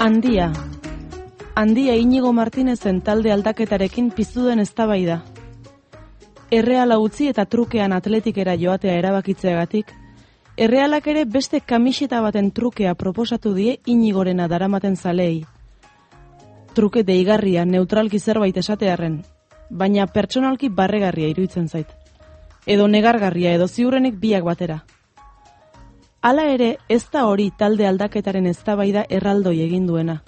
Handia. Handia Inigo Martinezen talde aldaketarekin piztu den eztabaida. Erreala utzi eta trukean atletikera joatea erabakitzeagatik, errealak ere beste kamiseta baten trukea proposatu die Inigorena daramaten zalei. Truke deigarria neutralki zerbait esatearren, baina pertsonalki barregarria iruditzen zait. Edo negargarria edo ziurrenik biak batera. Hala ere, ez da hori talde aldaketaren eztabaida erraldoi egin duena.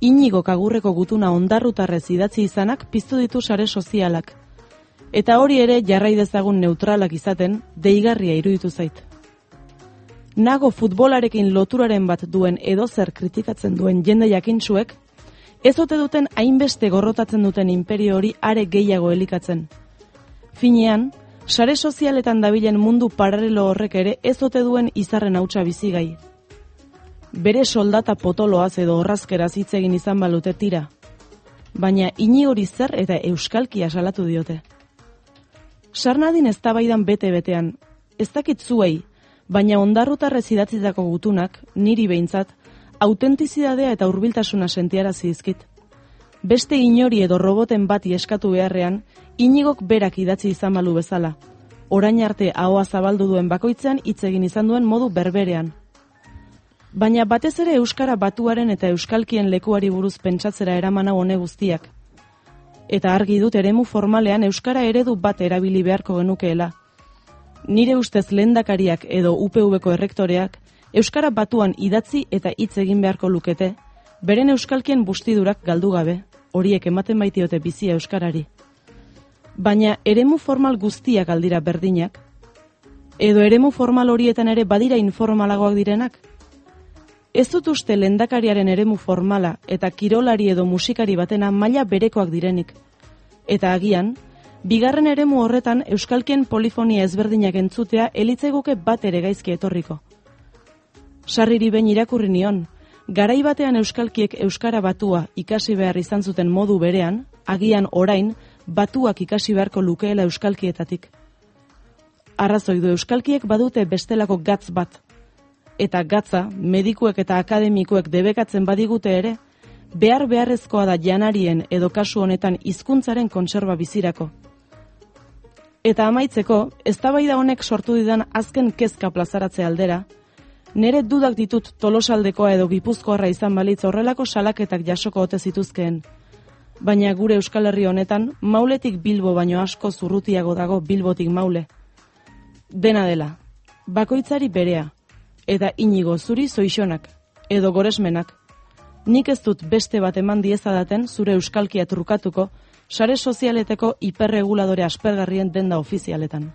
Inigo kagurreko gutuna ondarrutarrez idatzi izanak piztu ditu sare sozialak. Eta hori ere jarrai dezagun neutralak izaten, deigarria iruditu zait. Nago futbolarekin loturaren bat duen edozer kritikatzen duen jende jakintsuek, ez ote duten hainbeste gorrotatzen duten imperio hori are gehiago elikatzen. Finean, sare sozialetan dabilen mundu paralelo horrek ere ez ote duen izarren hautsa bizigai. Bere soldata potoloaz edo horrazkeraz hitz egin izan balute tira. Baina ini hori zer eta euskalkia salatu diote. Sarnadin eztabaidan bete-betean, ez dakit zuei, baina ondarrutarrez idatzitako gutunak, niri behintzat, autentizidadea eta hurbiltasuna sentiarazi dizkit. Beste inori edo roboten bati eskatu beharrean, inigok berak idatzi izan balu bezala. Orain arte ahoa zabaldu duen bakoitzean hitz egin izan duen modu berberean. Baina batez ere euskara batuaren eta euskalkien lekuari buruz pentsatzera eraman hau hone guztiak. Eta argi dut eremu formalean euskara eredu bat erabili beharko genukeela. Nire ustez lehendakariak edo UPV-ko errektoreak euskara batuan idatzi eta hitz egin beharko lukete, beren euskalkien bustidurak galdu gabe, horiek ematen baitiote bizia euskarari. Baina eremu formal guztiak aldira berdinak, edo eremu formal horietan ere badira informalagoak direnak? Ez dut uste lendakariaren eremu formala eta kirolari edo musikari batena maila berekoak direnik. Eta agian, bigarren eremu horretan euskalkien polifonia ezberdinak entzutea elitzeguke bat ere gaizki etorriko. Sarriri behin irakurri nion, garai batean euskalkiek euskara batua ikasi behar izan zuten modu berean, agian orain batuak ikasi beharko lukeela euskalkietatik. Arrazoi du euskalkiek badute bestelako gatz bat. Eta gatza, medikuek eta akademikuek debekatzen badigute ere, behar beharrezkoa da janarien edo kasu honetan hizkuntzaren kontserba bizirako. Eta amaitzeko, eztabaida honek sortu didan azken kezka plazaratze aldera, Nere dudak ditut tolosaldekoa edo gipuzkoarra izan balitz horrelako salaketak jasoko ote zituzkeen. Baina gure Euskal Herri honetan, mauletik bilbo baino asko zurrutiago dago bilbotik maule. Dena dela, bakoitzari berea, eta inigo zuri zoixonak, edo goresmenak. Nik ez dut beste bat eman diezadaten zure Euskalkia trukatuko, sare sozialeteko hiperreguladore aspergarrien denda ofizialetan.